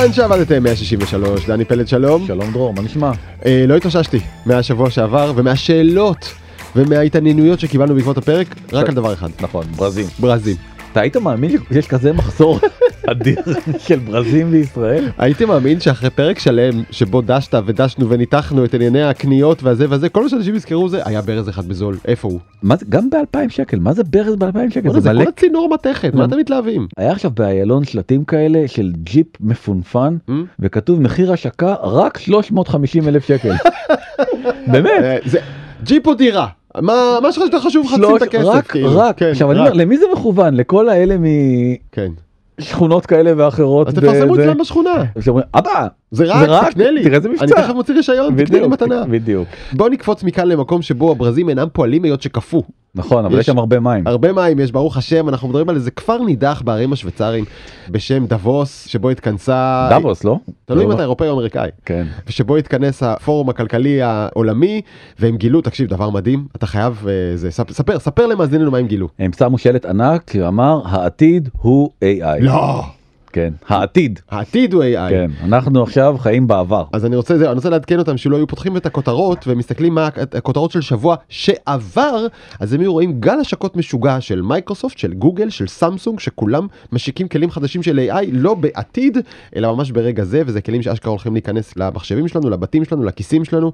אהלן שעבדתם 163 דני פלד שלום שלום דרור, מה נשמע? אה, לא התאוששתי מהשבוע שעבר ומהשאלות ומההתעניינויות שקיבלנו בעקבות הפרק רק על דבר אחד נכון, ברזים. ברזים. אתה היית מאמין שיש כזה מחסור אדיר של ברזים בישראל? הייתי מאמין שאחרי פרק שלם שבו דשת ודשנו וניתחנו את ענייני הקניות והזה וזה כל מה שאנשים יזכרו זה היה ברז אחד בזול איפה הוא? מה זה, גם ב-2000 שקל, מה זה ברז ב-2000 שקל? זה מלא- כל הצינור מתכת מה אתם מתלהבים? היה עכשיו באיילון שלטים כאלה של ג'יפ מפונפן Hmm? וכתוב מחיר השקה רק 350 אלף שקל. באמת. אה, זה ג'יפ או דירה? מה מה שיותר חשוב לך שים שלוש- את הכסף רק, כאילו. רק, כן, עכשיו אני. אומר, למי זה מכוון? לכל האלה כן. משכונות כאלה ואחרות? אז תפרסמו בזה? אצלם בשכונה אבא, זה זה רק רק, תקנה לי תראה איזה מבצע." אני תכף מוציא רישיון תקנה לי מתנה. בדיוק. בוא נקפוץ מכאן למקום שבו הברזים אינם פועלים היות שקפוא. נכון, אבל יש- שם הרבה מים. הרבה מים יש ברוך השם אנחנו מדברים על איזה כפר נידח בערים השוויצריים בשם דבוס שבו התכנסה דאבוס, לא? תלוי אם לא? אתה אירופאי או אמריקאי כן. ושבו התכנס הפורום הכלכלי העולמי והם גילו תקשיב דבר מדהים אתה חייב אה, זה ספר ספר למאזיננו מה הם גילו. הם שמו שלט ענק שאמר העתיד הוא AI. לא כן, העתיד. העתיד הוא AI. כן, אנחנו עכשיו חיים בעבר. אז אני רוצה, אני רוצה לעדכן אותם שלא היו פותחים את הכותרות ומסתכלים מה הכ- הכותרות של שבוע שעבר אז הם היו רואים גל השקות משוגע של מייקרוסופט של גוגל של סמסונג שכולם משיקים כלים חדשים של AI לא בעתיד אלא ממש ברגע זה וזה כלים שאשכרה הולכים להיכנס למחשבים שלנו לבתים שלנו לכיסים שלנו.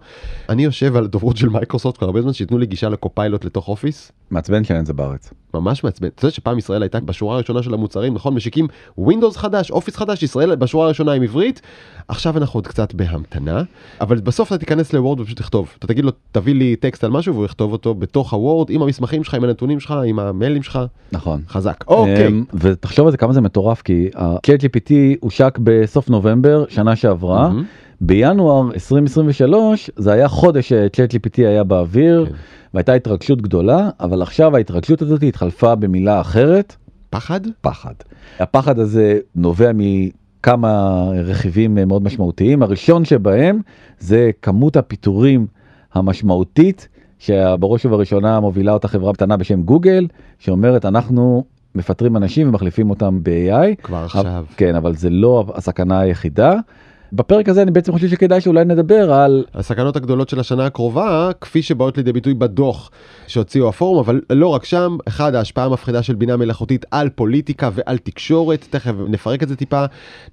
אני יושב על דוברות של מייקרוסופט כבר הרבה זמן שייתנו לי גישה ל Copilot לתוך Office. מעצבן שאין את זה בארץ. ממש מעצבן. אתה יודע שפעם ישראל הייתה בשורה הראשונה של המוצרים, נכון? משיקים Windows חדש, Office חדש, ישראל בשורה הראשונה עם עברית. עכשיו אנחנו עוד קצת בהמתנה, אבל בסוף אתה תיכנס לוורד ופשוט תכתוב. אתה תגיד לו, תביא לי טקסט על משהו והוא יכתוב אותו בתוך הוורד, עם המסמכים שלך, עם הנתונים שלך, עם המיילים שלך. נכון. חזק. אוקיי. אמ, ותחשוב על זה כמה זה מטורף כי ה-chat GPT הושק בסוף נובמבר שנה שעברה. מהמם. בינואר 2023 זה היה חודש ש-chat GPT היה באוויר כן. והייתה התרגשות גדולה אבל עכשיו ההתרגשות הזאת התחלפה במילה אחרת פחד? פחד. הפחד הזה נובע מכמה רכיבים מאוד משמעותיים הראשון שבהם זה כמות הפיטורים המשמעותית שבראש ובראשונה מובילה אותה חברה קטנה בשם גוגל שאומרת אנחנו מפטרים אנשים ומחליפים אותם ב-AI. כבר עכשיו. כן אבל זה לא הסכנה היחידה. בפרק הזה אני בעצם חושב שכדאי שאולי נדבר על הסכנות הגדולות של השנה הקרובה, כפי שבאות לידי ביטוי בדוח שהוציאו הפורום, אבל לא רק שם, אחד ההשפעה המפחידה של בינה מלאכותית על פוליטיקה ועל תקשורת, תכף נפרק את זה טיפה,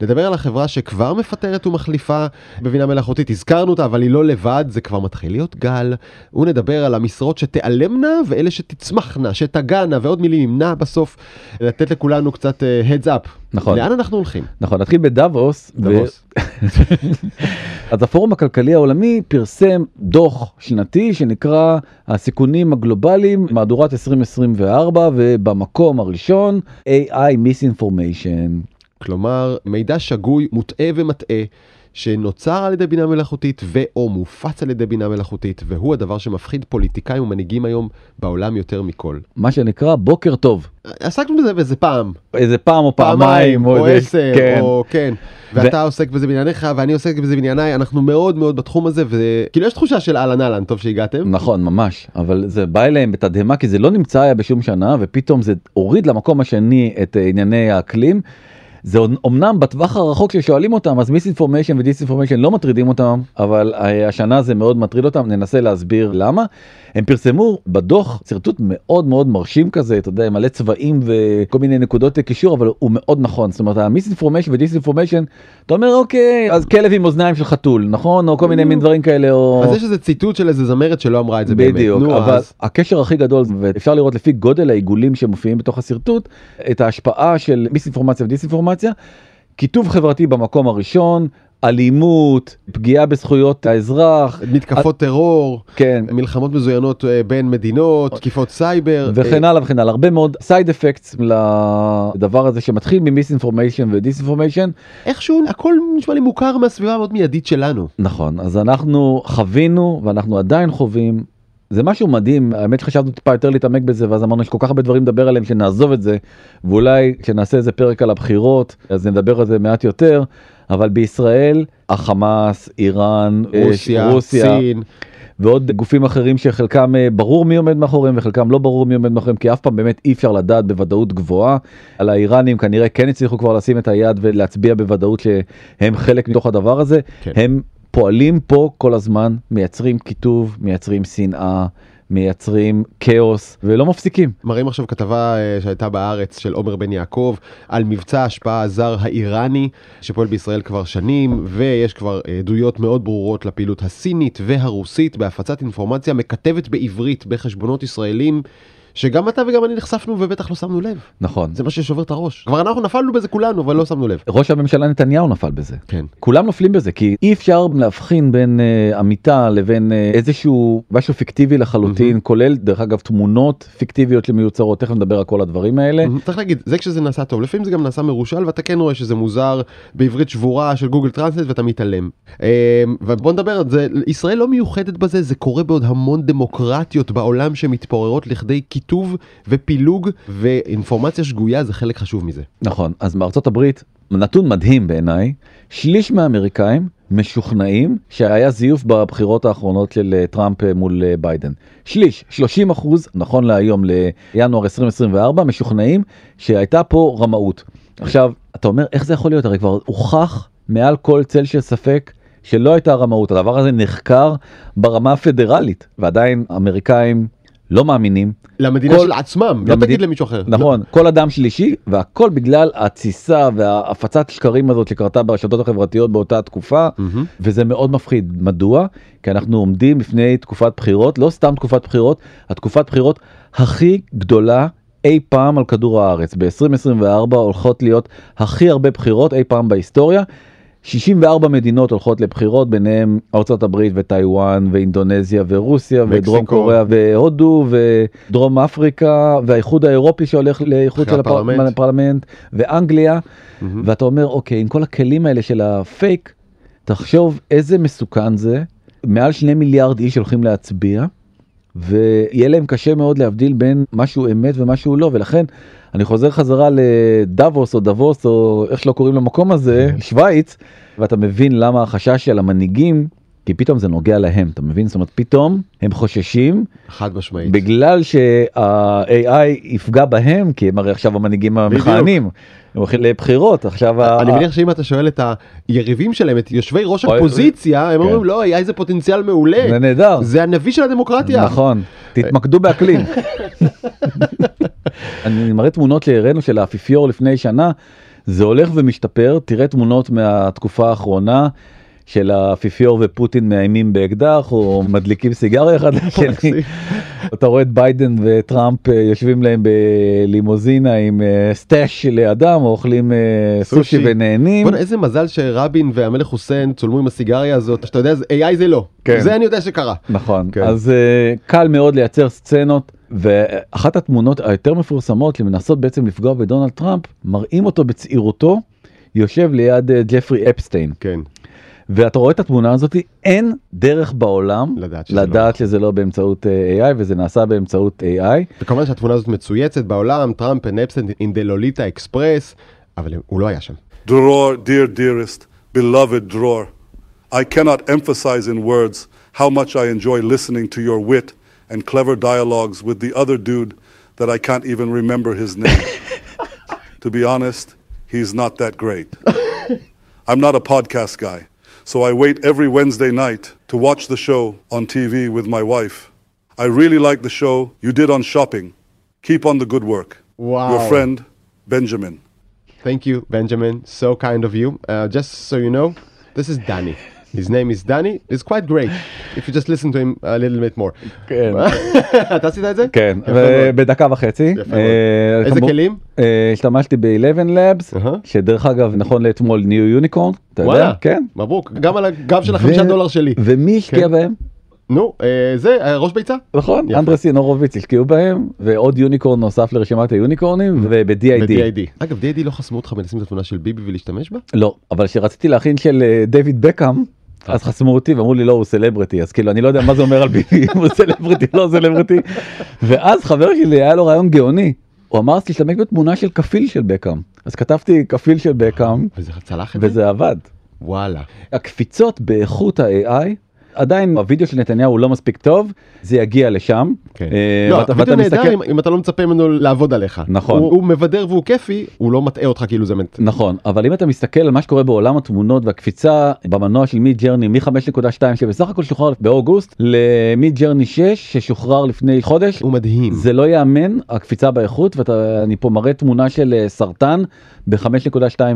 נדבר על החברה שכבר מפטרת ומחליפה בבינה מלאכותית, הזכרנו אותה, אבל היא לא לבד, זה כבר מתחיל להיות גל, ונדבר על המשרות שתיעלמנה ואלה שתצמחנה, שתגענה ועוד מילים ימנע בסוף, לתת לכולנו קצת אה, heads up. נכון. לאן אנחנו הולכים? נכון נתחיל בדאבוס. ו- דבוס. אז הפורום הכלכלי העולמי פרסם דוח שנתי שנקרא הסיכונים הגלובליים מהדורת 2024 ובמקום הראשון AI misinformation. כלומר מידע שגוי מוטעה ומטעה שנוצר על ידי בינה מלאכותית ו/או מופץ על ידי בינה מלאכותית והוא הדבר שמפחיד פוליטיקאים ומנהיגים היום בעולם יותר מכל. מה שנקרא בוקר טוב עסקנו בזה באיזה פעם, איזה פעם או פעמיים או איזה- עשר כן. או כן, ואתה עוסק בזה בענייניך ואני עוסק בזה בענייניי, אנחנו מאוד מאוד בתחום הזה וכאילו יש תחושה של אהלן אהלן, טוב שהגעתם. נכון ממש אבל זה בא אליהם בתדהמה כי זה לא נמצא היה בשום שנה ופתאום זה הוריד למקום השני את אה, ענייני האקלים. זה אמנם בטווח הרחוק ששואלים אותם אז misinformation ו disinformation לא מטרידים אותם אבל אה, השנה זה מאוד מטריד אותם ננסה להסביר למה. הם פרסמו בדוח שרטוט מאוד מאוד מרשים כזה אתה יודע מלא צבעים וכל מיני נקודות קישור אבל הוא מאוד נכון זאת אומרת ה misinformation ו disinformation אתה אומר אוקיי אז כלב עם אוזניים של חתול נכון או כל מיני מין דברים כאלה או אז יש איזה ציטוט של איזה זמרת שלא אמרה את זה באמת. בדיוק, נו, אבל אז. הקשר הכי גדול, ואפשר לראות לפי גודל העיגולים שמופיעים בתוך השרטוט, את ההשפעה של מיסאינפורמציה ודיסאינפורמציה. קיטוב חברתי במקום הראשון, אלימות, פגיעה בזכויות האזרח, מתקפות טרור, כן, מלחמות מזוינות אה, בין מדינות, תקיפות סייבר. וכן אה, הלאה וכן הלאה, הרבה מאוד side effects לדבר הזה שמתחיל מ misinformation ו disinformation. איכשהו הכל נשמע לי מוכר מהסביבה המאוד מיידית שלנו. נכון, אז אנחנו חווינו ואנחנו עדיין חווים. זה משהו מדהים, האמת שחשבנו טיפה יותר להתעמק בזה ואז אמרנו יש כל כך הרבה דברים לדבר עליהם שנעזוב את זה ואולי כשנעשה איזה פרק על הבחירות אז נדבר על זה מעט יותר אבל בישראל החמאס, איראן, אה, רוסיה, רוסיה סין, ועוד גופים אחרים שחלקם אה, ברור מי עומד מאחוריהם וחלקם לא ברור מי עומד מאחוריהם כי אף פעם באמת אי אפשר לדעת בוודאות גבוהה. על האיראנים כנראה כן הצליחו כבר לשים את היד ולהצביע בוודאות שהם חלק מתוך הדבר הזה. כן. הם פועלים פה כל הזמן מייצרים קיטוב מייצרים שנאה. מייצרים כאוס ולא מפסיקים. מראים עכשיו כתבה אה, שהייתה בארץ של עומר בן יעקב על מבצע ההשפעה הזר האיראני שפועל בישראל כבר שנים ויש כבר אה, עדויות מאוד ברורות לפעילות הסינית והרוסית בהפצת אינפורמציה מקטבת בעברית בחשבונות ישראלים שגם אתה וגם אני נחשפנו ובטח לא שמנו לב. נכון. זה מה ששובר את הראש. כבר אנחנו נפלנו בזה כולנו אבל לא שמנו לב. ראש הממשלה נתניהו נפל בזה. כן. כולם נופלים בזה כי אי אפשר להבחין בין uh, אמיתה לבין uh, איזשהו משהו פיקטיבי לחלוטין כולל דרך אגב תמונות פיקטיביות שמיוצרות תכף נדבר על כל הדברים האלה. צריך להגיד זה כשזה נעשה טוב לפעמים זה גם נעשה מרושל ואתה כן רואה שזה מוזר בעברית שבורה של Google Translate ואתה מתעלם. אה, ובוא נדבר על זה ישראל לא מיוחדת בזה זה קורה בעוד המון דמוקרטיות בעולם שמתפוררות לכדי קיטוב ופילוג ואינפורמציה שגויה זה חלק חשוב מזה. נכון אז בארצות הברית נתון מדהים בעיניי שליש מהאמריקאים משוכנעים שהיה זיוף בבחירות האחרונות של אה, טראמפ אה, מול אה, ביידן. שליש 30 אחוז נכון להיום לינואר 2024 משוכנעים שהייתה פה רמאות. עכשיו אתה אומר איך זה יכול להיות הרי כבר הוכח מעל כל צל של ספק. שלא הייתה רמאות הדבר הזה נחקר ברמה הפדרלית ועדיין אמריקאים לא מאמינים. למדינה כל- של עצמם, לא למדינה- תגיד למישהו אחר. נכון, כל אדם שלישי והכל בגלל התסיסה והפצת שקרים הזאת שקרתה ברשתות החברתיות באותה תקופה מהמם. וזה מאוד מפחיד. מדוע? כי אנחנו עומדים לפני תקופת בחירות, לא סתם תקופת בחירות, התקופת בחירות הכי גדולה אי פעם על כדור הארץ. ב-2024 הולכות להיות הכי הרבה בחירות אי פעם בהיסטוריה. 64 מדינות הולכות לבחירות ביניהם ארצות הברית וטיוואן ואינדונזיה ורוסיה ודרום מקסיקו. קוריאה והודו ודרום אפריקה והאיחוד האירופי שהולך לאיחוד של הפר- הפרלמנט. הפרלמנט ואנגליה מהמם. ואתה אומר אוקיי עם כל הכלים האלה של הפייק תחשוב איזה מסוכן זה מעל שני מיליארד איש הולכים להצביע ויהיה להם קשה מאוד להבדיל בין משהו אמת ומשהו לא ולכן אני חוזר חזרה לדבוס או דבוס או איך שלא קוראים למקום הזה שווייץ ואתה מבין למה החשש של המנהיגים כי פתאום זה נוגע להם אתה מבין זאת אומרת פתאום הם חוששים חד משמעית. בגלל שה-AI יפגע בהם כי הם הרי עכשיו המנהיגים המכהנים הם הולכים לבחירות עכשיו ה- אני מניח שאם אתה שואל את היריבים שלהם, את יושבי ראש הפוזיציה, הם כן. אומרים לא, היה איזה פוטנציאל מעולה. זה נהדר זה הנביא של הדמוקרטיה. נכון תתמקדו באקלים. אני מראה תמונות שהראינו של האפיפיור לפני שנה זה הולך ומשתפר תראה תמונות מהתקופה האחרונה. של האפיפיור ופוטין מאיימים באקדח או מדליקים סיגריה אחד לשני. אתה רואה את ביידן וטראמפ אה, יושבים להם בלימוזינה עם אה, סטאש לידם או אוכלים אה, סושי. ונהנים. בוא'נה, איזה מזל שרבין והמלך חוסיין צולמו עם הסיגריה הזאת, שאתה יודע, AI זה לא. כן. זה אני יודע שקרה. נכון כן. אז uh, קל מאוד לייצר סצנות ואחת התמונות היותר מפורסמות שמנסות בעצם לפגוע בדונלד טראמפ מראים אותו בצעירותו יושב ליד ג'פרי אפסטיין כן. ואתה רואה את התמונה הזאת אין דרך בעולם לדעת שזה לדעת שזה לא באמצעות uh, AI וזה נעשה באמצעות AI וכמובן שהתמונה הזאת מצויצת בעולם, טראמפ and Epstein in the Lolita Express, אבל הוא לא היה שם. Dror, dear dearest, beloved Dror, I cannot emphasize in words how much I enjoy listening to your wit and clever dialogues with the other dude that I can't even remember his name. to be honest, he's not that great. I'm not a podcast guy, so I wait every Wednesday night to watch the show on TV with my wife. I really like the show you did on shopping. Keep on the good work. Wow. Your friend, Benjamin. Thank you, Benjamin. So kind of you. Uh, just so you know, this is Danny. His name is Danny. It's quite great if you just listen to him a little bit more. כן. אתה עשית את זה? כן. בדקה וחצי. אה, איזה כלים? אה, השתמשתי ב-11 Labs. שדרך אגב נכון לאתמול new unicorn, אתה יודע? כן. מברוק. גם על הגב של החמישה דולר שלי. ומי השקיע כן. בהם? נו, אה, זה, ראש ביצה? נכון. אנדרס ינורוביץ השקיעו בהם, ועוד unicorn נוסף לרשימת היוניקורנים, וב-DID. ב-DID. אגב, DID לא חסמו אותך מלשים את התמונה של ביבי ולהשתמש בה? לא, אבל כשרציתי להכין של דיוויד בקאם, אז חסמו אותי ואמרו לי לא הוא סלבריטי אז כאילו אני לא יודע מה זה אומר על ביבי אם הוא סלבריטי לא סלבריטי ואז חבר שלי היה לו רעיון גאוני הוא אמר אז תשתמש בתמונה של כפיל של בקאם אז כתבתי כפיל של בקאם וזה צלח? וזה עבד. וואלה. הקפיצות באיכות ה-AI עדיין הווידאו של נתניהו הוא לא מספיק טוב, זה יגיע לשם. כן. אה, לא, הווידאו נהדר מסתכל- אם- אם אתה לא מצפה ממנו לעבוד עליך. נכון. הוא הוא מבדר והוא כיפי, הוא לא מטעה אותך כאילו זה מת. נכון, אבל אם אתה מסתכל על מה שקורה בעולם התמונות והקפיצה במנוע של Midjourney מ-5.2 שבסך הכל שוחרר באוגוסט ל Midjourney 6 ששוחרר לפני חודש, הוא מדהים. זה לא ייאמן הקפיצה באיכות ואני פה מראה תמונה של אה, סרטן ב-5.2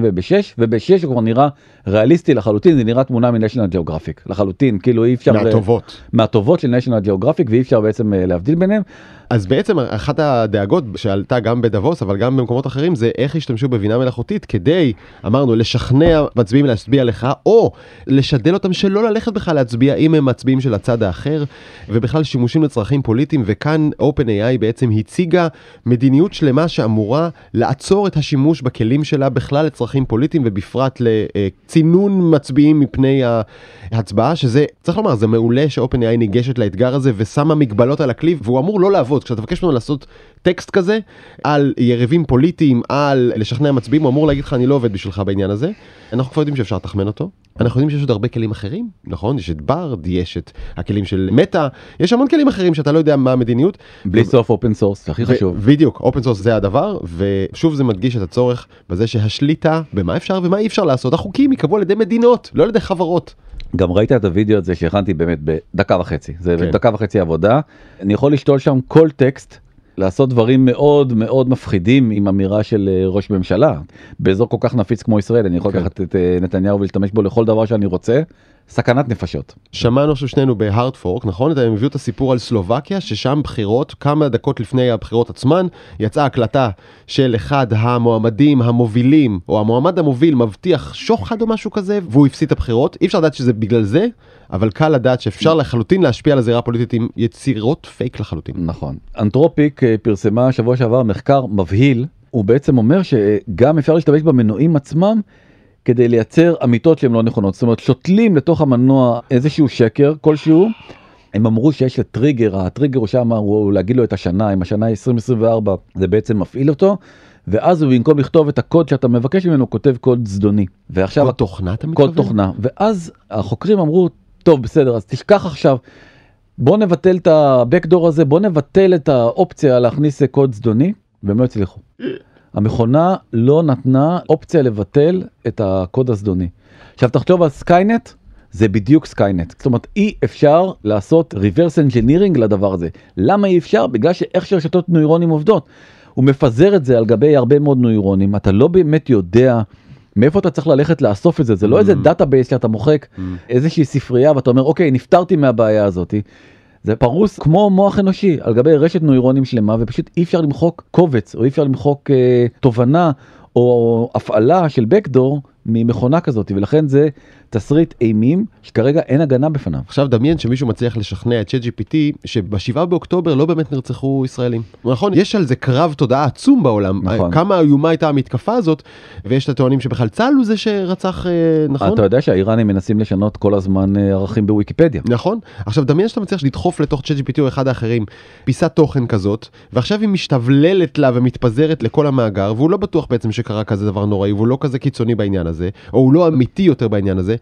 וב-6 וב-6 הוא כבר נראה ריאליסטי לחלוטין זה נראה תמונה מ-National Geographic לחלוטין כאילו אי אפשר מהטובות. מהטובות של national geographic ואי אפשר בעצם אה, להבדיל ביניהם אז בעצם אחת הדאגות שעלתה גם בדבוס אבל גם במקומות אחרים זה איך ישתמשו בבינה מלאכותית כדי אמרנו לשכנע מצביעים להצביע לך או לשדל אותם שלא ללכת בכלל להצביע אם הם מצביעים של הצד האחר ובכלל שימושים לצרכים פוליטיים וכאן OpenAI בעצם הציגה מדיניות שלמה שאמורה לעצור את השימוש בכלים שלה בכלל לצרכים פוליטיים ובפרט לצינון מצביעים מפני ההצבעה שזה צריך לומר זה מעולה ש-OpenAI ניגשת לאתגר הזה ושמה מגבלות על הכלי והוא אמור לא לעבוד כשאתה מבקש ממנו לעשות טקסט כזה על יריבים פוליטיים על לשכנע מצביעים הוא אמור להגיד לך אני לא עובד בשבילך בעניין הזה. אנחנו כבר יודעים שאפשר לתחמן אותו. אנחנו יודעים שיש עוד הרבה כלים אחרים נכון? יש את Bard יש את הכלים של מטא יש המון כלים אחרים שאתה לא יודע מה המדיניות. בלי סוף open source הכי חשוב. בדיוק open source זה הדבר ושוב זה מדגיש את הצורך בזה שהשליטה במה אפשר ומה אי אפשר לעשות. החוקים ייקבעו על ידי מדינות לא על ידי חברות. גם ראית את הוידאו הזה שהכנתי באמת בדקה וחצי זה כן. בדקה וחצי עבודה אני יכול לשתול שם כל טקסט. לעשות דברים מאוד מאוד מפחידים עם אמירה של אה, ראש ממשלה באזור כל כך נפיץ כמו ישראל אני יכול כן. לקחת את אה, נתניהו ולהשתמש בו לכל דבר שאני רוצה סכנת נפשות. שמענו עכשיו שנינו בהארדפורק נכון הם הביאו את הסיפור על סלובקיה ששם בחירות כמה דקות לפני הבחירות עצמן יצאה הקלטה של אחד המועמדים המובילים או המועמד המוביל מבטיח שוחד או משהו כזה והוא הפסיד את הבחירות אי אפשר לדעת שזה בגלל זה אבל קל לדעת שאפשר לחלוטין להשפיע על הזירה הפוליטית עם יצירות פייק לחלוטין. נכון. אנתרופיק אה, פרסמה שבוע שעבר מחקר מבהיל, הוא בעצם אומר שגם אפשר להשתמש במנועים עצמם כדי לייצר אמיתות שהן לא נכונות. זאת אומרת, שותלים לתוך המנוע איזשהו שקר כלשהו. הם אמרו שיש את טריגר, הטריגר הוא שם, הוא להגיד לו את השנה, אם השנה היא 2024, זה בעצם מפעיל אותו, ואז הוא במקום לכתוב את הקוד שאתה מבקש ממנו, הוא כותב קוד זדוני. ועכשיו קוד תוכנה אתה מתכוון? קוד תוכנה ואז החוקרים אמרו טוב בסדר אז תשכח עכשיו בוא נבטל את ה-Backdoor הזה בוא נבטל את האופציה להכניס קוד זדוני והם לא הצליחו. המכונה לא נתנה אופציה לבטל את הקוד הזדוני. עכשיו תחשוב על סקיינט זה בדיוק סקיינט זאת אומרת אי אפשר לעשות reverse engineering לדבר הזה. למה אי אפשר? בגלל שאיך שרשתות נוירונים עובדות. הוא מפזר את זה על גבי הרבה מאוד נוירונים. אתה לא באמת יודע מאיפה אתה צריך ללכת לאסוף את זה. זה לא איזה database שאתה מוחק איזושהי ספרייה ואתה אומר אוקיי נפטרתי מהבעיה הזאתי. זה פרוס כמו מוח אנושי על גבי רשת נוירונים שלמה ופשוט אי אפשר למחוק קובץ או אי אפשר למחוק אה, תובנה או הפעלה של backdoor ממכונה כזאת ולכן זה תסריט אימים שכרגע אין הגנה בפניו. עכשיו דמיין שמישהו מצליח לשכנע את ChatGPT שבשבעה באוקטובר לא באמת נרצחו ישראלים. נכון, יש על זה קרב תודעה עצום בעולם. נכון. כמה איומה הייתה המתקפה הזאת, ויש את הטוענים שבכלל צה"ל הוא זה שרצח, אה, נכון? אתה יודע שהאיראנים מנסים לשנות כל הזמן אה, ערכים בוויקיפדיה. נכון? עכשיו דמיין שאתה מצליח לדחוף לתוך ChatGPT או אחד האחרים פיסת תוכן כזאת, ועכשיו היא משתבללת לה ומתפזרת לכל המאגר, והוא לא בטוח בעצם שקרה כזה דבר נוראי, והוא לא כזה קיצוני בעניין הזה, או הוא לא אמיתי יותר בעניין הזה.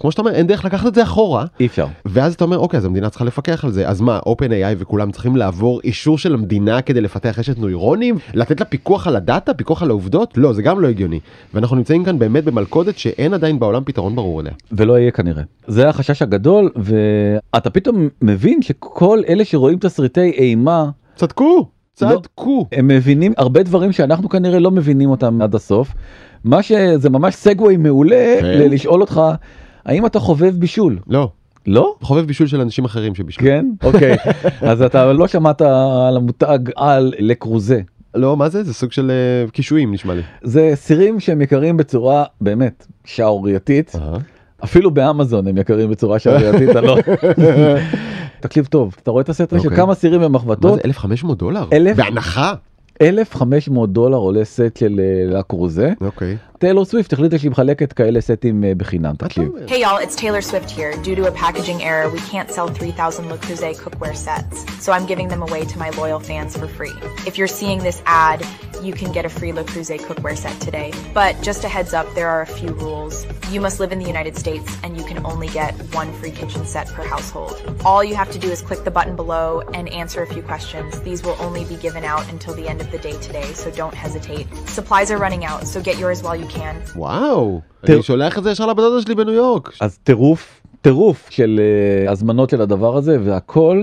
כמו שאתה אומר, אין דרך לקחת את זה אחורה, אי אפשר. ואז אתה אומר, אוקיי, אז המדינה צריכה לפקח על זה. אז מה, OpenAI וכולם צריכים לעבור אישור של המדינה כדי לפתח רשת נוירונים? לתת לה פיקוח על הדאטה? פיקוח על העובדות? לא, זה גם לא הגיוני. ואנחנו נמצאים כאן באמת במלכודת שאין עדיין בעולם פתרון ברור אליה. ולא יהיה כנראה. זה החשש הגדול ואתה פתאום מבין שכל אלה שרואים תסריטי אימה צדקו! צדקו! הם מבינים הרבה דברים שאנחנו כנראה לא מבינים אותם עד הסוף. מה שזה ממש סגווי מעולה כן. לשאול אותך האם אתה חובב בישול לא, לא חובב בישול של אנשים אחרים שבישלו. כן אוקיי אז אתה לא שמעת על המותג על לקרוזה לא, מה זה? זה סוג של אה, קישואים נשמע לי. זה סירים שהם יקרים בצורה באמת שערורייתית אפילו באמזון הם יקרים בצורה שערורייתית אתה לא תקשיב טוב אתה רואה את הסרט הזה של אוקיי. כמה סירים מה במחבטות זה 1500 דולר? אלף? בהנחה? 1500 דולר עולה סט של אה, לקרוזה אוקיי. טיילור סוויפט החליטה שהיא מחלקת כאלה סטים אה, בחינם מה אתה תקשיב. אומר? Hey y'all, it's Taylor Swift here. Due to a packaging error, we can't sell 3,000 Le Creuset cookware sets, so I'm giving them away to my loyal fans for free. If you're seeing this ad, you can get a free Le Creuset cookware set today. But just a heads up, there are a few rules. You must live in the United States and you can only get one free kitchen set per household. All you have to do is click the button below and answer a few questions. These will only be given out until the end of the day today, so don't hesitate. Supplies are running out, so get yours while you can. וואו, אני שולח את זה ישר לבת דודה שלי בניו יורק. אז טירוף טירוף של uh, הזמנות של הדבר הזה והכל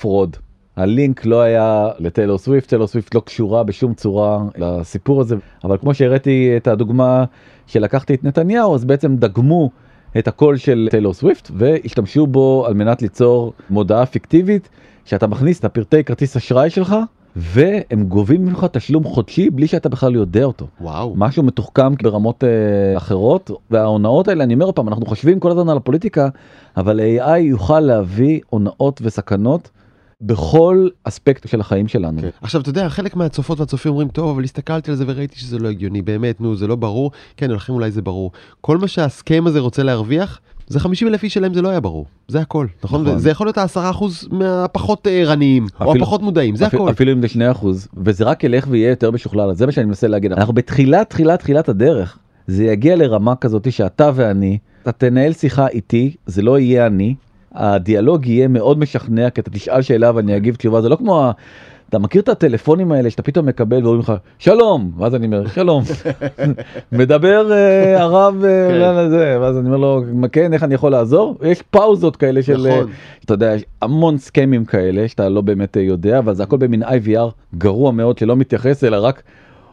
fraud. הלינק לא היה לטיילור סוויפט, טיילור סוויפט לא קשורה בשום צורה לסיפור הזה, אבל כמו שהראיתי את הדוגמה שלקחתי את נתניהו, אז בעצם דגמו את הקול של טיילור סוויפט והשתמשו בו על מנת ליצור מודעה פיקטיבית שאתה מכניס את הפרטי כרטיס אשראי שלך והם גובים ממך תשלום חודשי בלי שאתה בכלל יודע אותו. וואו. משהו מתוחכם ברמות אה, אחרות וההונאות האלה אני אומר עוד פעם אנחנו חושבים כל הזמן על הפוליטיקה אבל AI יוכל להביא הונאות וסכנות בכל אספקט של החיים שלנו. כן. עכשיו אתה יודע חלק מהצופות והצופים אומרים טוב אבל הסתכלתי על זה וראיתי שזה לא הגיוני באמת נו זה לא ברור כן לכם אולי זה ברור כל מה שהסכם הזה רוצה להרוויח זה 50 אלף איש שלהם זה לא היה ברור זה הכל נכון, נכון. זה יכול להיות העשרה אחוז מהפחות אה, ערניים או הפחות מודעים זה אפילו, הכל. אפילו אם זה 2 אחוז וזה רק ילך ויהיה יותר משוכלל זה מה שאני מנסה להגיד אנחנו בתחילת תחילת תחילת הדרך זה יגיע לרמה כזאת שאתה ואני אתה תנהל שיחה איתי זה לא יהיה אני הדיאלוג יהיה מאוד משכנע כי אתה תשאל שאלה ואני אגיב תשובה זה לא כמו. ה- אתה מכיר את הטלפונים האלה שאתה פתאום מקבל ואומרים לך שלום ואז אני אומר שלום מדבר אה, הרב. אולי זה ואז אני אומר לו כן איך אני יכול לעזור יש פאוזות כאלה של אה, נכון. אתה יודע יש המון סכמים כאלה שאתה לא באמת יודע אבל זה הכל במין IVR גרוע מאוד שלא מתייחס אלא רק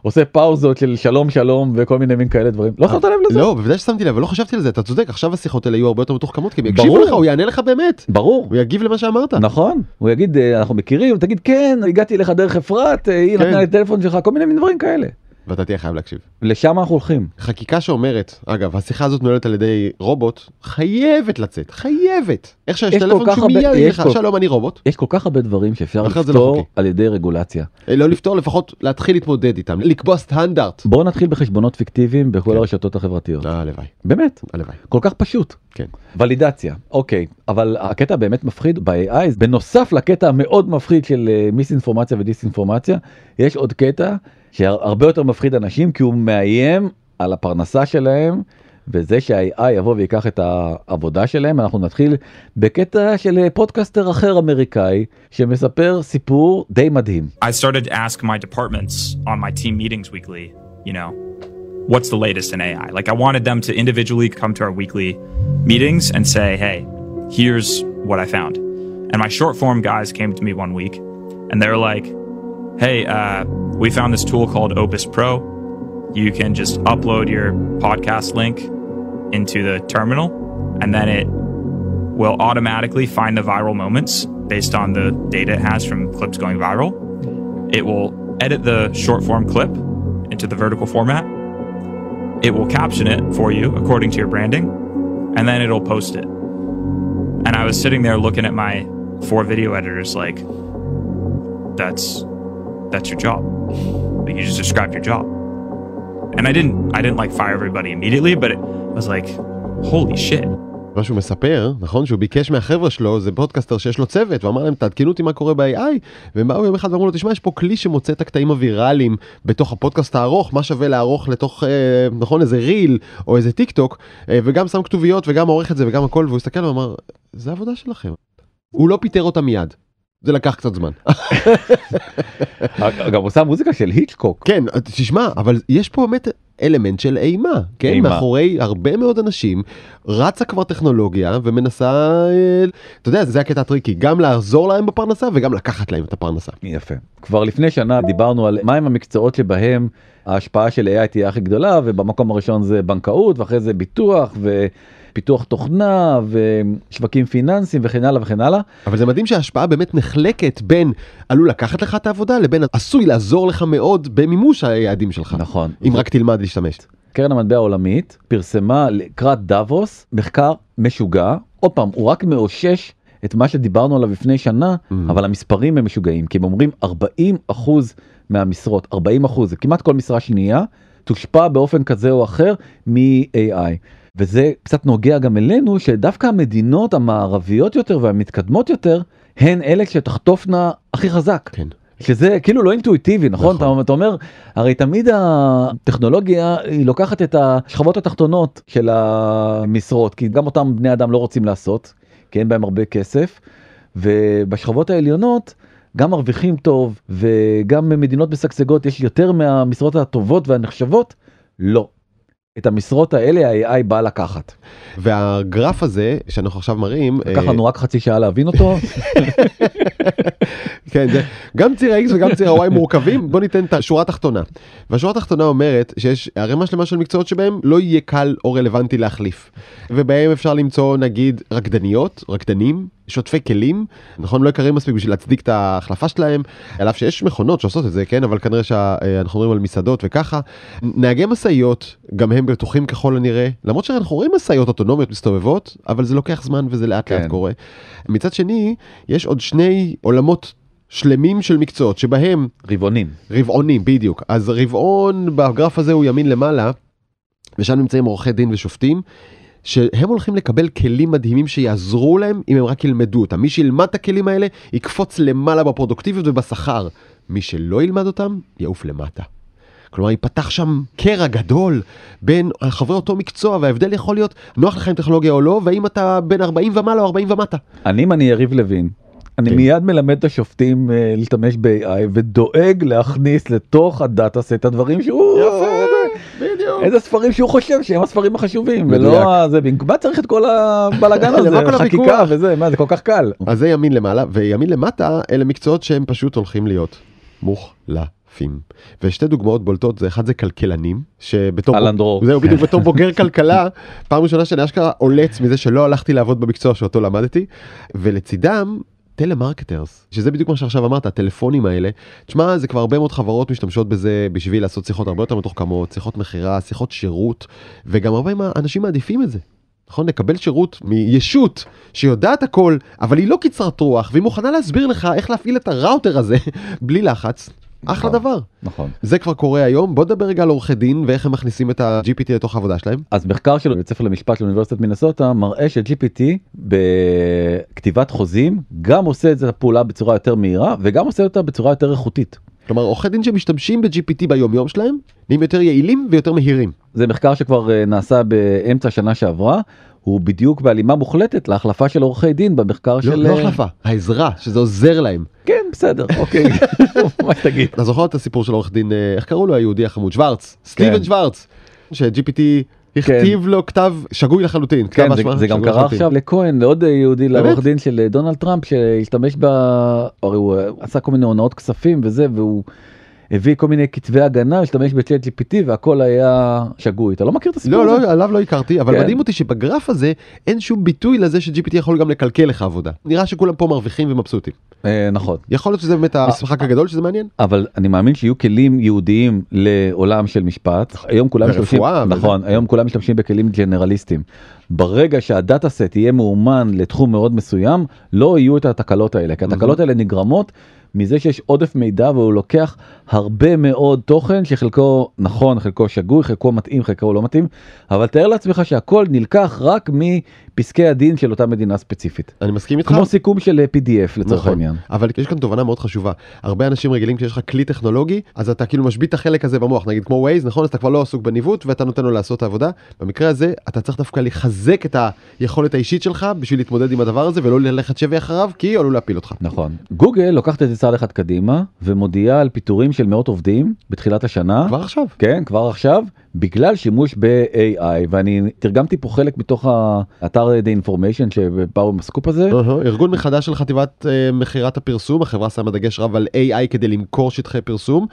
עושה פאוזות של שלום שלום וכל מיני מין כאלה דברים לא שמת לב לזה לא בוודאי ששמתי לב אבל לא חשבתי על זה אתה צודק עכשיו השיחות האלה יהיו הרבה יותר מתוחכמות כי הם יקשיבו. לך הוא יענה לך באמת ברור הוא יגיב למה שאמרת. נכון הוא יגיד אה, אנחנו מכירים תגיד כן הגעתי אליך דרך אפרת אה, היא כן. נתנה לי טלפון שלך כל מיני דברים כאלה ואתה תהיה חייב להקשיב. לשם אנחנו הולכים חקיקה שאומרת אגב השיחה הזאת מנוהלת על ידי רובוט חייבת לצאת חייבת איך שיש טלפון כך שהוא הרבה- מיד יגיד לך שלום אני רובוט יש כל כך הרבה דברים שאפשר לא לפתור חוקי. על ידי רגולציה אה, לא לפתור לפחות להתחיל להתמודד איתם לקבוע סטנדרט. בואו נתחיל בחשבונות פיקטיביים בכל כן. הרשתות החברתיות אה, הלוואי באמת הלוואי כל כך פשוט. כן. ולידציה אוקיי אבל הקטע באמת מפחיד ב-AI בנוסף לקטע המאוד מפחיד של אה, מיסאינפורמציה ודיסאינפורמציה יש עוד קטע שהרבה יותר מפחיד אנשים כי הוא מאיים על הפרנסה שלהם וזה שה-AI יבוא ויקח את העבודה שלהם אנחנו נתחיל בקטע של אה, פודקאסטר אחר אמריקאי שמספר סיפור די מדהים. I started to ask my departments on my team meetings weekly, you know, what's the latest in AI? Like, I wanted them to individually come to our weekly meetings and say, hey, here's what I found. And my short form guys came to me one week and they were like, hey, uh, we found this tool called Opus Pro. You can just upload your podcast link into the terminal and then it will automatically find the viral moments based on the data it has from clips going viral. It will edit the short form clip into the vertical format. It will caption it for you according to your branding, and then it'll post it. And I was sitting there looking at my four video editors like, that's that's your job. Like, you just described your job. And I didn't I didn't like fire everybody immediately, but it was like, holy shit. מה שהוא מספר נכון שהוא ביקש מהחבר'ה שלו זה פודקאסטר שיש לו צוות ואמר להם תעדכנו אותי מה קורה ב-AI והם באו יום אחד ואמרו לו תשמע יש פה כלי שמוצא את הקטעים הוויראליים בתוך הפודקאסט הארוך מה שווה לערוך לתוך אה, נכון איזה reel או איזה טיק טוק אה, וגם שם כתוביות וגם עורך את זה וגם הכל והוא הסתכל ואמר זה עבודה שלכם. הוא לא פיטר אותה מיד. זה לקח קצת זמן. גם עושה מוזיקה של היצ'קוק. כן תשמע אבל יש פה באמת אלמנט של אימה כן אימה. מאחורי הרבה מאוד אנשים רצה כבר טכנולוגיה ומנסה אה, אתה יודע זה הקטע הטריקי גם לעזור להם בפרנסה וגם לקחת להם את הפרנסה. יפה. כבר לפני שנה דיברנו על מהם המקצועות שבהם ההשפעה של AI תהיה הכי גדולה ובמקום הראשון זה בנקאות ואחרי זה ביטוח ופיתוח תוכנה ושווקים פיננסיים וכן הלאה וכן הלאה. אבל זה מדהים שההשפעה באמת נחלקת בין עלול לקחת לך את העבודה לבין עשוי לעזור לך מאוד במימוש היעדים שלך. נכון. אם רק תלמד להשתמש. קרן המטבע העולמית פרסמה לקראת דאבוס מחקר משוגע עוד פעם הוא רק מאושש את מה שדיברנו עליו לפני שנה Mm. אבל המספרים הם משוגעים כי הם אומרים 40 אחוז מהמשרות 40 אחוז זה כמעט כל משרה שנייה תושפע באופן כזה או אחר מ-AI. וזה קצת נוגע גם אלינו שדווקא המדינות המערביות יותר והמתקדמות יותר הן אלה שתחטופנה הכי חזק. כן. שזה כאילו לא אינטואיטיבי נכון, נכון. אתה, אתה אומר הרי תמיד הטכנולוגיה היא לוקחת את השכבות התחתונות של המשרות כי גם אותם בני אדם לא רוצים לעשות כי אין בהם הרבה כסף ובשכבות העליונות גם מרוויחים טוב וגם במדינות משגשגות יש יותר מהמשרות הטובות והנחשבות לא. את המשרות האלה ה-AI בא לקחת. והגרף הזה שאנחנו עכשיו מראים, לקח אה, לנו רק חצי שעה להבין אותו. כן, זה, גם ציר ה-X וגם ציר ה-Y מורכבים, בוא ניתן את השורה התחתונה. והשורה התחתונה אומרת שיש ערימה שלמה של מקצועות שבהם לא יהיה קל או רלוונטי להחליף. ובהם אפשר למצוא נגיד רקדניות, רקדנים, שוטפי כלים, נכון לא יקרים מספיק בשביל להצדיק את ההחלפה שלהם, על אף שיש מכונות שעושות את זה, כן, אבל כנראה שאנחנו מדברים על מסעדות וככה. נהגי משאיות, גם הם בטוחים ככל הנראה, למרות שאנחנו רואים משאיות אוטונומיות מסתובבות, אבל זה לוקח זמן וזה לאט לאט כן. קורה. מצד שני, יש עוד שני עולמות שלמים של מקצועות שבהם רבעונים. רבעונים בדיוק אז רבעון בגרף הזה הוא ימין למעלה ושם נמצאים עורכי דין ושופטים שהם הולכים לקבל כלים מדהימים שיעזרו להם אם הם רק ילמדו אותם מי שילמד את הכלים האלה יקפוץ למעלה בפרודוקטיביות ובשכר מי שלא ילמד אותם יעוף למטה. כלומר ייפתח שם קרע גדול בין חברי אותו מקצוע וההבדל יכול להיות נוח לך עם טכנולוגיה או לא והאם אתה בין 40 ומעלה או 40 ומטה. אני אם אני יריב לוין. אני כן. מיד מלמד את השופטים אה, להשתמש ב-AI ודואג להכניס לתוך הדאטה סט הדברים שהוא בדיוק. איזה ספרים שהוא חושב שהם הספרים החשובים. ולא זה מה צריך את כל הבלאגן הזה כל חקיקה? וזה מה זה כל כך קל. אז זה ימין למעלה, וימין למטה אלה מקצועות שהם פשוט הולכים להיות מוחלפים. ושתי דוגמאות בולטות, זה אחד זה כלכלנים, שבתור... אלן דרור. זהו, בדיוק בתור בוגר כלכלה, פעם ראשונה שאני אשכרה עולץ מזה שלא הלכתי לעבוד במקצוע שאותו למדתי, ולצידם... telemarketers, שזה בדיוק מה שעכשיו אמרת, הטלפונים האלה. תשמע, זה כבר הרבה מאוד חברות משתמשות בזה בשביל לעשות שיחות הרבה יותר מתוחכמות, שיחות מכירה, שיחות שירות, וגם הרבה אנשים מעדיפים את זה. נכון? לקבל שירות מישות שיודעת הכל, אבל היא לא קצרת רוח, והיא מוכנה להסביר לך איך להפעיל את הראוטר הזה בלי לחץ. אחלה נכון. דבר. נכון. זה כבר קורה היום, בוא נדבר רגע על עורכי דין ואיך הם מכניסים את ה-GPT לתוך העבודה שלהם. אז מחקר של בית ספר למשפט של אוניברסיטת מינסוטה מראה ש-GPT בכתיבת חוזים גם עושה את הפעולה בצורה יותר מהירה וגם עושה אותה בצורה יותר איכותית. כלומר, עורכי דין שמשתמשים ב-GPT ביום יום שלהם, נהיים יותר יעילים ויותר מהירים. זה מחקר שכבר אה, נעשה באמצע שנה שעברה הוא בדיוק בהלימה מוחלטת להחלפה של עורכי דין במחקר לא, של לא אה, החלפה, העזרה, שזה עוזר להם. כן בסדר אוקיי מה שתגיד. אתה זוכר את הסיפור של עורך דין, אה, איך קראו לו היהודי החמוד? שוורץ, סטיבן שוורץ, ש-GPT הכתיב לו כתב שגוי לחלוטין. כן, זה, גם קרה. עכשיו לכהן לעוד יהודי? לעורך דין של אה, דונלד טראמפ שהשתמש ב... הרי הוא אה, עשה כל מיני הונאות כספים וזה והוא הביא כל מיני כתבי הגנה השתמש בצ'אט GPT והכל היה שגוי אתה לא מכיר את הסיפור לא, הזה? לא, עליו לא הכרתי, אבל כן. מדהים אותי שבגרף הזה אין שום ביטוי לזה ש-GPT יכול גם לקלקל לך עבודה. נראה שכולם פה מרוויחים ומבסוטים. אה, נכון יכול להיות שזה באמת המשחק הגדול שזה מעניין? אבל אני מאמין שיהיו כלים ייעודיים לעולם של משפט היום כולם משתמשים ורפואה וזה. נכון היום כולם משתמשים בכלים ג'נרליסטים. ברגע שהדאטה סט יהיה מאומן לתחום מאוד מסוים לא יהיו את התקלות האלה כי התקלות האלה נגרמות מזה שיש עודף מידע והוא לוקח הרבה מאוד תוכן שחלקו נכון חלקו שגוי חלקו מתאים חלקו לא מתאים אבל תאר לעצמך שהכל נלקח רק מפסקי הדין של אותה מדינה ספציפית אני מסכים איתך. כמו סיכום של pdf לצורך נכון, העניין. אבל יש כאן תובנה מאוד חשובה. הרבה אנשים רגילים כשיש לך כלי טכנולוגי, אז אתה כאילו משבית את החלק הזה במוח, נגיד כמו Waze, נכון? אז אתה כבר לא עסוק בניווט ואתה נותן לו לעשות את העבודה. במקרה הזה, אתה צריך דווקא לחזק את היכולת האישית שלך בשביל להתמודד עם הדבר הזה ולא ללכת שבי אחריו, כי עלול להפיל אותך. נכון. גוגל לוקחת את זה צעד אחד קדימה ומודיעה על פיטורים של מאות עובדים בתחילת השנה. כבר עכשיו. כן, כבר עכשיו, בגלל שימוש ב-AI, ואני תרגמתי פה חלק מתוך האתר The Information שבאו עם הסקופ הזה. אהה, ארגון מחדש של חטיבת אה, מכירת הפרסום, החברה שמה דגש רב על AI כדי למכור שטחי פרסום.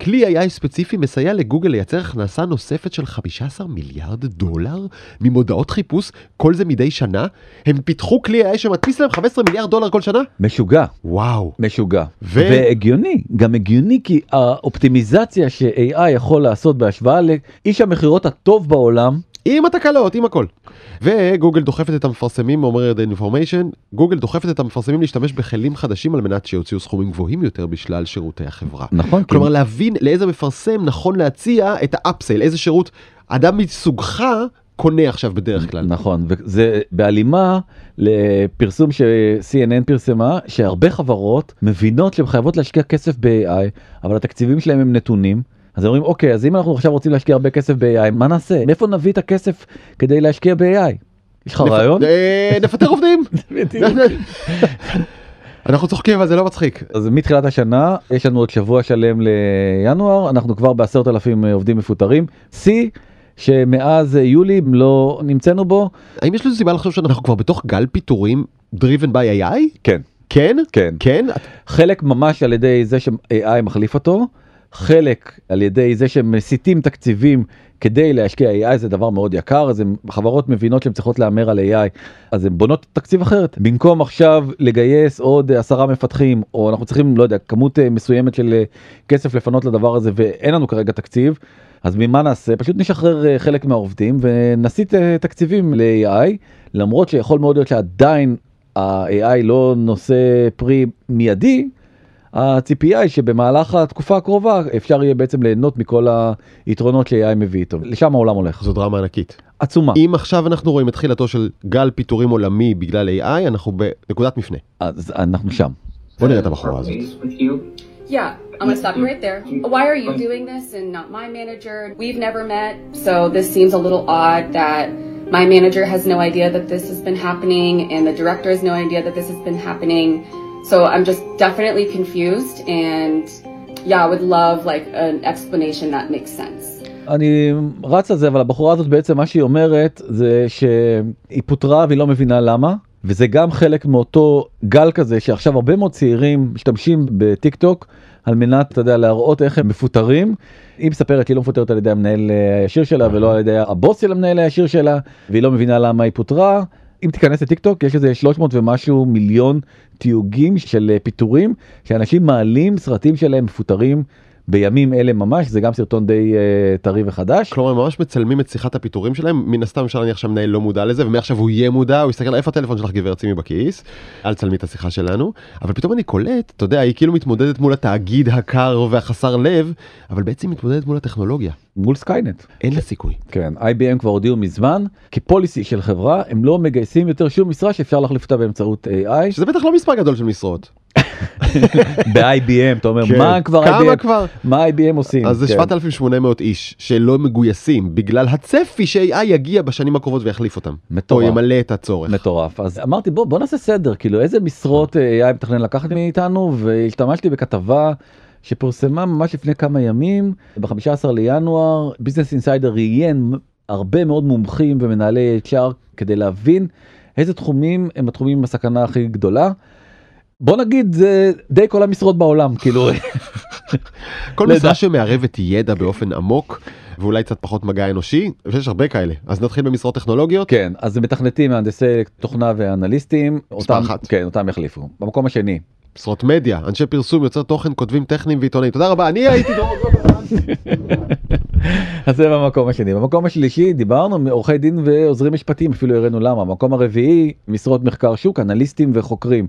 כלי AI ספציפי מסייע לגוגל לייצר הכנסה נוספת של 15 מיליארד דולר ממודעות חיפוש, כל זה מדי שנה. הם פיתחו כלי AI שמדפיס להם 15 מיליארד דולר כל שנה? משוגע. וואו. משוגע ו- והגיוני גם הגיוני כי האופטימיזציה ש-AI יכול לעשות בהשוואה לאיש המכירות הטוב בעולם עם התקלות, עם הכל. וגוגל דוחפת את המפרסמים, אומר The Information, גוגל דוחפת את המפרסמים להשתמש בכלים חדשים על מנת שיוציאו סכומים גבוהים יותר בשלל שירותי החברה. נכון כלומר להבין לאיזה מפרסם נכון להציע את האפסייל, איזה שירות אדם מסוגך קונה עכשיו בדרך כלל. נכון וזה בהלימה לפרסום ש-CNN פרסמה שהרבה חברות מבינות שהן חייבות להשקיע כסף ב-AI אבל התקציבים שלהם הם נתונים. אז אומרים אוקיי אז אם אנחנו עכשיו רוצים להשקיע הרבה כסף ב-AI מה נעשה מאיפה נביא את הכסף כדי להשקיע ב-AI. יש לך רעיון? אה, נפטר עובדים. אנחנו צוחקים אבל זה לא מצחיק. אז מתחילת השנה יש לנו עוד שבוע שלם לינואר אנחנו כבר בעשרת אלפים עובדים מפוטרים שיא שמאז יולי לא נמצאנו בו. האם יש לזה סיבה לחשוב שאנחנו כבר בתוך גל פיטורים driven by AI? כן. כן? כן. כן? חלק ממש על ידי זה ש-AI מחליף אותו, חלק על ידי זה שהם מסיטים תקציבים כדי להשקיע AI זה דבר מאוד יקר אז חברות מבינות שהן צריכות להמר על AI אז הן בונות תקציב אחרת במקום עכשיו לגייס עוד עשרה מפתחים או אנחנו צריכים לא יודע כמות אה, מסוימת של אה, כסף לפנות לדבר הזה ואין לנו כרגע תקציב אז ממה נעשה פשוט נשחרר אה, חלק מהעובדים ונסיט תקציבים ל-AI למרות שיכול מאוד להיות שעדיין ה-AI לא נושא פרי מיידי. הציפייה היא שבמהלך התקופה הקרובה אפשר יהיה בעצם ליהנות מכל היתרונות ש-AI מביא איתו, לשם העולם הולך. זו דרמה ענקית. עצומה. אם עכשיו אנחנו רואים את תחילתו של גל פיטורים עולמי בגלל AI, אנחנו בנקודת מפנה. אז אנחנו שם. בוא נראה את הבחורה הזאת. Yeah, I'm gonna stop you right there. Why are you doing this and not my manager? We've never met, so this seems a little odd that my manager has no idea that this has been happening and the director has no idea that this has been happening. So I'm just definitely confused and yeah, I would love like an explanation that makes sense. אני רץ על זה אבל הבחורה הזאת בעצם מה שהיא אומרת זה שהיא פוטרה והיא לא מבינה למה וזה גם חלק מאותו גל כזה שעכשיו הרבה מאוד צעירים משתמשים בטיק טוק על מנת אתה יודע להראות איך הם מפוטרים. היא מספרת שהיא לא מפוטרת על ידי המנהל הישיר שלה ולא על ידי הבוס של המנהל הישיר שלה והיא לא מבינה למה היא פוטרה. אם תיכנס לטיק טוק יש איזה 300 ומשהו מיליון תיוגים של פיטורים שאנשים מעלים סרטים שלהם מפוטרים בימים אלה ממש זה גם סרטון די uh, טרי וחדש. כלומר הם ממש מצלמים את שיחת הפיטורים שלהם מן הסתם אפשר להניח שהמנהל לא מודע לזה ומעכשיו הוא יהיה מודע הוא יסתכל איפה הטלפון שלך גברת שימי בכיס אל תצלמי את השיחה שלנו אבל פתאום אני קולט אתה יודע היא כאילו מתמודדת מול התאגיד הקר והחסר לב אבל בעצם מתמודדת מול הטכנולוגיה. מול סקיינט. אין לה סיכוי. כן IBM כבר הודיעו מזמן כפוליסי של חברה הם לא מגייסים יותר שום משרה שאפשר להחליף אותה באמצעות AI. שזה בטח לא מספר גדול של משרות. ב-IBM אתה אומר כן. מה כבר כמה IBM כבר? מה IBM עושים אז זה כן. 7,800 איש שלא מגויסים בגלל הצפי ש-AI יגיע בשנים הקרובות ויחליף אותם. מטורף. או ימלא את הצורך. מטורף אז אמרתי בוא בוא נעשה סדר כאילו איזה משרות אה, AI מתכנן לקחת מאיתנו והשתמשתי בכתבה שפורסמה ממש לפני כמה ימים ב-15 לינואר ביזנס אינסיידר ראיין הרבה מאוד מומחים ומנהלי HR כדי להבין איזה תחומים הם התחומים עם הסכנה הכי גדולה. בוא נגיד זה די כל המשרות בעולם כאילו. כל משרה שמערבת ידע באופן עמוק ואולי קצת פחות מגע אנושי ויש הרבה כאלה. אז נתחיל במשרות טכנולוגיות. כן אז מתכנתים מהנדסי תוכנה ואנליסטים אותם אחת. כן אותם יחליפו. במקום השני. משרות מדיה אנשי פרסום יוצר תוכן כותבים טכניים ועיתונאים. תודה רבה אני הייתי דרור גולדמן. אז זה במקום השני. במקום השלישי דיברנו מעורכי דין ועוזרים משפטיים אפילו הראינו למה. במקום הרביעי משרות מחקר שוק אנליסטים וחוקרים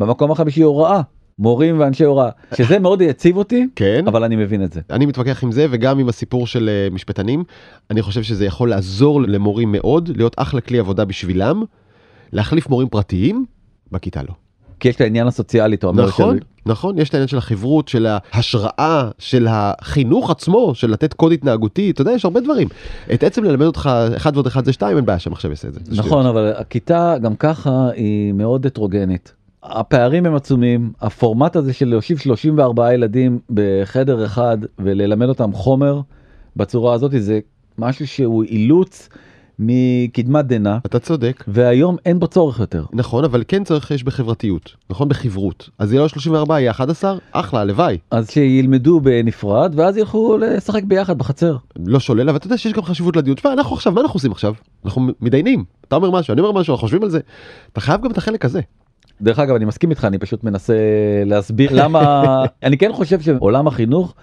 במקום החמישי הוראה מורים ואנשי הוראה שזה מאוד יציב אותי כן אבל אני מבין את זה אני מתווכח עם זה וגם עם הסיפור של אה, משפטנים אני חושב שזה יכול לעזור למורים מאוד להיות אחלה כלי עבודה בשבילם להחליף מורים פרטיים בכיתה לא. כי יש את העניין הסוציאלי אתה אומר נכון של- נכון יש את העניין של החברות של ההשראה של החינוך עצמו של לתת קוד התנהגותי אתה יודע יש הרבה דברים את עצם ללמד אותך אחד ועוד אחד זה שתיים אין בעיה שהמחשב יעשה את זה. נכון. אבל הכיתה גם ככה היא מאוד הטרוגנית. הפערים הם עצומים הפורמט הזה של להושיב 34 ילדים בחדר אחד וללמד אותם חומר בצורה הזאת זה משהו שהוא אילוץ מקדמת דנא אתה צודק והיום אין בו צורך יותר. נכון אבל כן צריך יש בחברתיות נכון בחברות אז יהיה לא 34 יהיה 11 אחלה הלוואי אז שילמדו בנפרד ואז ילכו לשחק ביחד בחצר. לא שולל אבל אתה יודע שיש גם חשיבות לדיון. תשמע אנחנו עכשיו מה אנחנו עושים עכשיו אנחנו מתדיינים אתה אומר משהו אני אומר משהו אנחנו חושבים על זה אתה חייב גם את החלק הזה. דרך אגב אני מסכים איתך אני פשוט מנסה להסביר למה אני כן חושב שעולם החינוך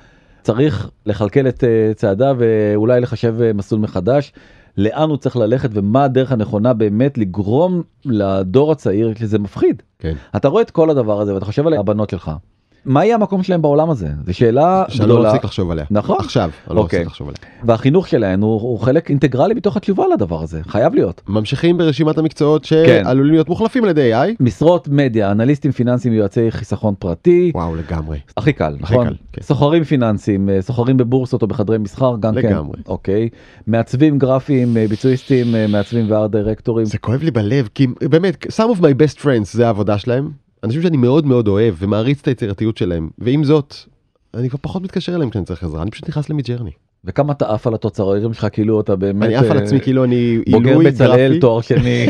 צריך לכלכל את אה, צעדיו ואולי לחשב אה, מסלול מחדש. לאן הוא צריך ללכת ומה הדרך הנכונה באמת לגרום לדור הצעיר שזה מפחיד. כן. אתה רואה את כל הדבר הזה ואתה חושב על הבנות שלך מה יהיה המקום שלהם בעולם הזה? זו שאלה שאני לא מפסיק לחשוב עליה. נכון. עכשיו, אני לא אוקיי. מפסיק לחשוב עליה. והחינוך שלהם הוא, הוא חלק אינטגרלי בתוך התשובה לדבר הזה, חייב להיות. ממשיכים ברשימת המקצועות כן. שעלולים להיות מוחלפים על ידי AI. משרות מדיה, אנליסטים פיננסיים, יועצי חיסכון פרטי, וואו, לגמרי. הכי קל, הכי נכון? קל, כן. סוחרים פיננסיים, אה, סוחרים בבורסות או בחדרי מסחר, גם כן. לגמרי. אוקיי. מעצבים גרפיים, אה, ביצועיסטים, אה, מעצבים וארט דירקטורים. זה כואב לי בלב, כי באמת, some of my best friends זה העבודה שלהם. אנשים שאני מאוד מאוד אוהב ומעריץ את היצירתיות שלהם, ועם זאת, אני כבר פחות מתקשר אליהם כשאני צריך עזרה, אני פשוט נכנס למידג'רני. וכמה אתה עף על התוצרים שלך כאילו אתה באמת אני עף על אה, עצמי כאילו אני בוגר בצלאל. תואר שני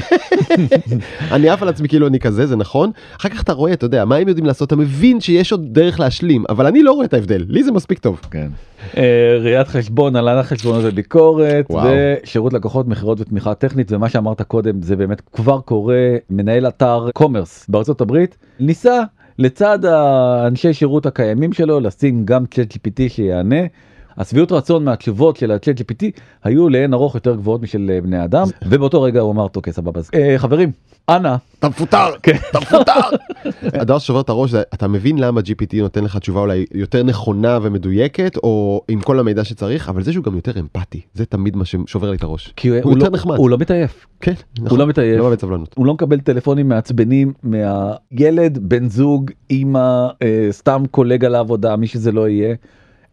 אני עף על עצמי כאילו אני כזה, זה נכון. אחר כך אתה רואה, אתה יודע, מה הם יודעים לעשות, אתה מבין שיש עוד דרך להשלים, אבל אני לא רואה את ההבדל, לי זה מספיק טוב. כן. אה, ראיית חשבון, הנהלת חשבונות וביקורת. ושירות לקוחות, מכירות ותמיכה טכנית, ומה שאמרת קודם זה באמת כבר קורה, מנהל אתר קומרס בארצות הברית, ניסה לצד האנשי שירות הקיימים שלו לשים גם צ'אט GPT שיענה. השביעות רצון מהתשובות של הצ'אט GPT היו לאין ארוך יותר גבוהות משל אה, בני אדם, ובאותו רגע הוא אמר, אוקיי סבבה, אז, אה, חברים, אנא, אתה מפוטר, כן. אתה מפוטר. הדבר ששובר את הראש אתה מבין למה GPT נותן לך תשובה אולי יותר נכונה ומדויקת, או עם כל המידע שצריך, אבל זה שהוא גם יותר אמפתי, זה תמיד מה ששובר לי את הראש. כי הוא לא- יותר נחמד. הוא לא מתעייף. כן, הוא נכון. לא מתעייף. לא מאבד סבלנות. הוא לא מקבל טלפונים מעצבנים מהילד, בן זוג, אמא, אה, סתם קולגה לעבודה, מי שזה לא יהיה.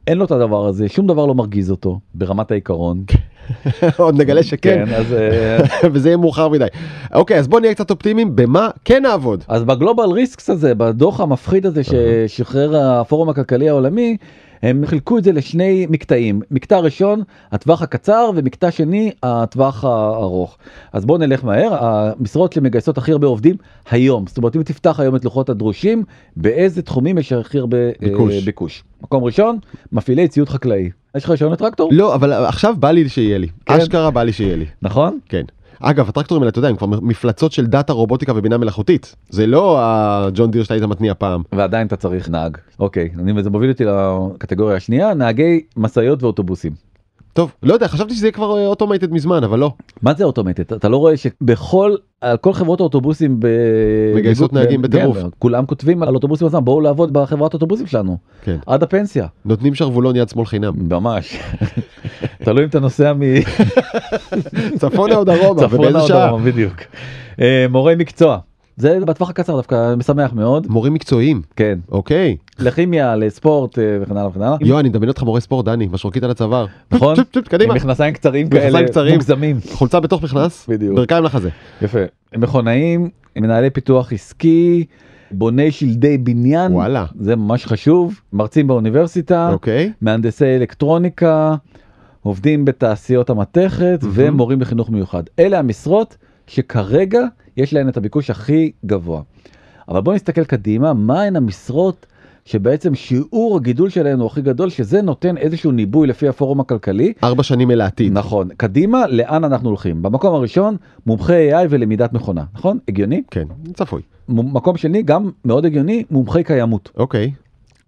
אין לו את הדבר הזה, שום דבר לא מרגיז אותו ברמת העיקרון. עוד נגלה שכן, כן, אז, וזה יהיה מאוחר מדי. אוקיי, אז בוא נהיה קצת אופטימיים, במה כן נעבוד? אז בגלובל ריסקס הזה, בדוח המפחיד הזה ששחרר הפורום הכלכלי העולמי, הם חילקו את זה לשני מקטעים. מקטע ראשון, הטווח הקצר, ומקטע שני, הטווח הארוך. אז בואו נלך מהר, המשרות שמגייסות הכי הרבה עובדים היום. זאת אומרת, אם תפתח היום את לוחות הדרושים, באיזה תחומים יש הכי הרבה אה, ביקוש. ביקוש. מקום ראשון, מפעילי ציוד חקלאי. יש לך רישיון לטרקטור? לא, אבל עכשיו בא לי שיהיה לי. כן. אשכרה בא לי שיהיה לי. נכון? כן. אגב, הטרקטורים האלה, אתה יודע, הם כבר מפלצות של דאטה, רובוטיקה ובינה מלאכותית. זה לא הג'ון דיר שאתה היית מתניע פעם. ועדיין אתה צריך נהג. אוקיי, אני, זה מוביל אותי לקטגוריה השנייה, נהגי משאיות ואוטובוסים. טוב, לא יודע, חשבתי שזה יהיה כבר אוטומטד מזמן, אבל לא. מה זה אוטומטית? אתה לא רואה שבכל על כל חברות האוטובוסים ב... מגייסות נהגים כן, בטירוף. כולם כותבים על אוטובוסים עצמם בואו לעבוד בחברת אוטובוסים שלנו כן. עד הפנסיה נותנים שרוולון יד שמאל חינם. ממש תלוי אם אתה נוסע צפונה או דרומה, ובאיזה או. דרום, בדיוק. אה, מורי מקצוע זה בטווח הקצר דווקא משמח מאוד מורים מקצועיים, כן אוקיי. לכימיה לספורט אה, וכן הלאה וכן הלאה יו, אני מדמיין אותך מורה ספורט, דני, משרוקית על הצוואר. נכון? קדימה. עם מכנסיים קצרים כאלה. מוגזמים חולצה בתוך מכנס, בדיוק. ברכיים לחזה. יפה מכונאים מנהלי פיתוח עסקי בוני שלדי בניין וואלה. זה ממש חשוב מרצים באוניברסיטה אוקיי. מהנדסי אלקטרוניקה עובדים בתעשיות המתכת ומורים לחינוך מיוחד. אלה המשרות שכרגע יש להן את הביקוש הכי גבוה. אבל בוא נסתכל קדימה מהן המשרות שבעצם שיעור הגידול שלהן הוא הכי גדול שזה נותן איזשהו ניבוי לפי הפורום הכלכלי? ארבע שנים אל העתיד. נכון. קדימה לאן אנחנו הולכים? במקום הראשון מומחי AI ולמידת מכונה. נכון? הגיוני? כן, צפוי. מקום שני גם מאוד הגיוני מומחי קיימות. אוקיי.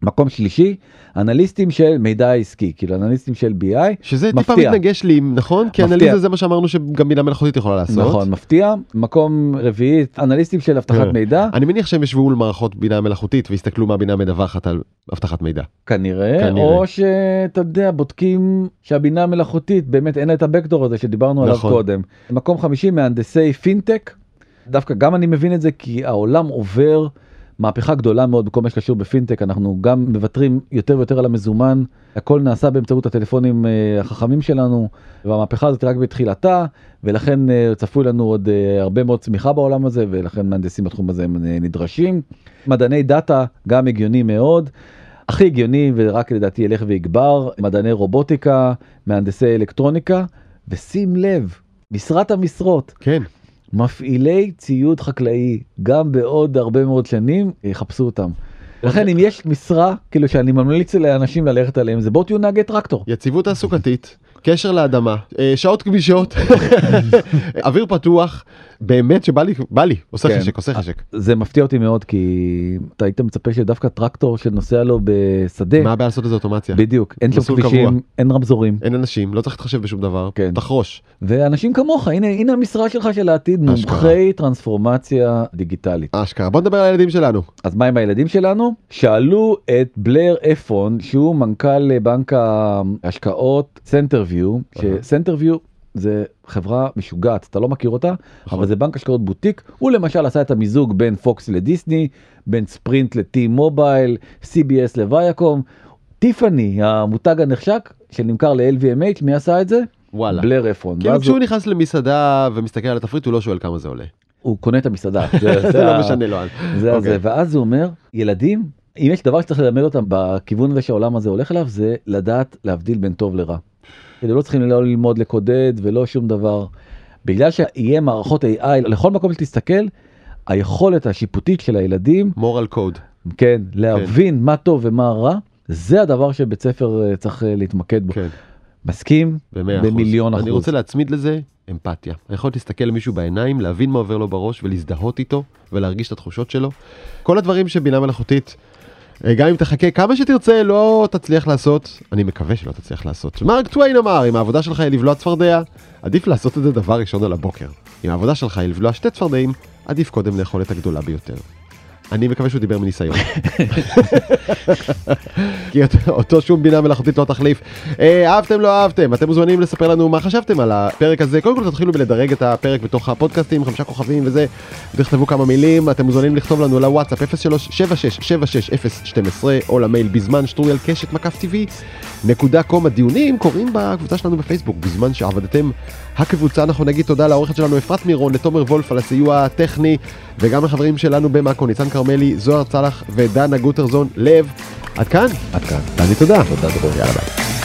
מקום שלישי אנליסטים של מידע עסקי כאילו אנליסטים של BI שזה טיפה מפתיע. מתנגש לי, נכון? כי מפתיע. אנליזה זה מה שאמרנו שגם בינה מלאכותית יכולה לעשות. נכון מפתיע מקום רביעי אנליסטים של אבטחת כן. מידע אני מניח שהם ישבו מול מערכות בינה מלאכותית והסתכלו מה הבינה מדווחת על אבטחת מידע. כנראה, כנראה. או שאתה יודע בודקים שהבינה המלאכותית באמת אין לה את הבקדור הזה שדיברנו עליו נכון. קודם. מקום חמישי מהנדסי פינטק דווקא גם אני מבין את זה כי העולם עובר מהפכה גדולה מאוד בכל מה שקשור בפינטק אנחנו גם מוותרים יותר ויותר על המזומן הכל נעשה באמצעות הטלפונים אה, החכמים שלנו והמהפכה הזאת רק בתחילתה ולכן אה, צפוי לנו עוד אה, הרבה מאוד צמיחה בעולם הזה ולכן מהנדסים בתחום הזה הם נדרשים. מדעני דאטה גם הגיוני מאוד. הכי הגיוני ורק לדעתי ילך ויגבר מדעני רובוטיקה מהנדסי אלקטרוניקה ושים לב משרת המשרות כן. מפעילי ציוד חקלאי גם בעוד הרבה מאוד שנים יחפשו אותם. לכן אם יש משרה כאילו שאני ממליץ לאנשים ללכת עליהם זה בואו תהיו נהגי טרקטור. יציבות תעסוקתית, קשר לאדמה, אה, שעות גמישות, אוויר פתוח, באמת שבא לי, בא לי, עושה כן. חשק, עושה חשק. זה מפתיע אותי מאוד כי אתה היית מצפה שדווקא טרקטור שנוסע לו בשדה, מה הבעיה לעשות איזה אוטומציה? בדיוק, אין שם כבישים, קבוע. אין רמזורים, אין אנשים, לא צריך להתחשב בשום דבר, כן. תחרוש. ואנשים כמוך, הנה, הנה המשרה שלך של העתיד. מומחי טרנספורמציה דיגיטלית. אשכרה, בוא נדבר על הילדים שלנו. אז מה עם הילדים שלנו? שאלו את בלייר אפרון, שהוא מנכ"ל בנק ההשקעות סנטרוויו, שסנטרוויו זה חברה משוגעת, אתה לא מכיר אותה, נכון. אבל זה בנק השקעות בוטיק, הוא למשל עשה את המיזוג בין פוקס לדיסני, בין ספרינט לטי מובייל, CBS לוויאקום, טיפאני, המותג הנחשק שנמכר ל-LVMH, מי עשה את זה? וואלה. בלר אפון. כאילו כשהוא הוא, נכנס למסעדה ומסתכל על התפריט הוא לא שואל כמה זה עולה. הוא קונה את המסעדה. זה, זה לא משנה לו. זה אוקיי. הזה, ואז הוא אומר, ילדים, אם יש דבר שצריך ללמד אותם בכיוון הזה שהעולם הזה הולך אליו, זה לדעת להבדיל בין טוב לרע. כאילו לא צריכים לא ללמוד לקודד ולא שום דבר. בגלל שיהיה מערכות AI, לכל מקום שתסתכל, היכולת השיפוטית של הילדים, מורל קוד. כן, להבין מה טוב ומה רע, זה הדבר שבית ספר אה, צריך אה, להתמקד בו. כן. מסכים? במיליון אחוז. אני רוצה להצמיד לזה אמפתיה. היכולת להסתכל למישהו בעיניים, להבין מה עובר לו בראש ולהזדהות איתו ולהרגיש את התחושות שלו. כל הדברים שבינה מלאכותית, גם אם תחכה כמה שתרצה, לא תצליח לעשות, אני מקווה שלא תצליח לעשות. מרק טוויין אמר, אם העבודה שלך היא לבלוע צפרדע, עדיף לעשות את זה דבר ראשון על הבוקר. אם העבודה שלך היא לבלוע שתי צפרדעים, עדיף קודם לאכול את הגדולה ביותר. אני מקווה שהוא דיבר מניסיון. כי אותו- שום בינה מלאכותית לא תחליף. אה, אהבתם לא אהבתם? אתם מוזמנים לספר לנו מה חשבתם על הפרק הזה. קודם כל תתחילו בלדרג את הפרק בתוך הפודקאסטים חמישה כוכבים וזה. תכתבו כמה מילים. אתם מוזמנים לכתוב לנו לוואטסאפ 03-76-76-012 או למייל בזמן שטרודל קשת מקף טבעי נקודה קום. הדיונים קורים בקבוצה שלנו בפייסבוק. בזמן שעבדתם הקבוצה אנחנו נגיד תודה לעורכת שלנו אפרת מירון לתומר וולף על הסיוע הטכני וגם לחברים שלנו במאקו ניצן כרמלי זוהר צלח ודנה גוטרזון לב עד כאן עד כאן. דני תודה תודה דרור. יאללה ביי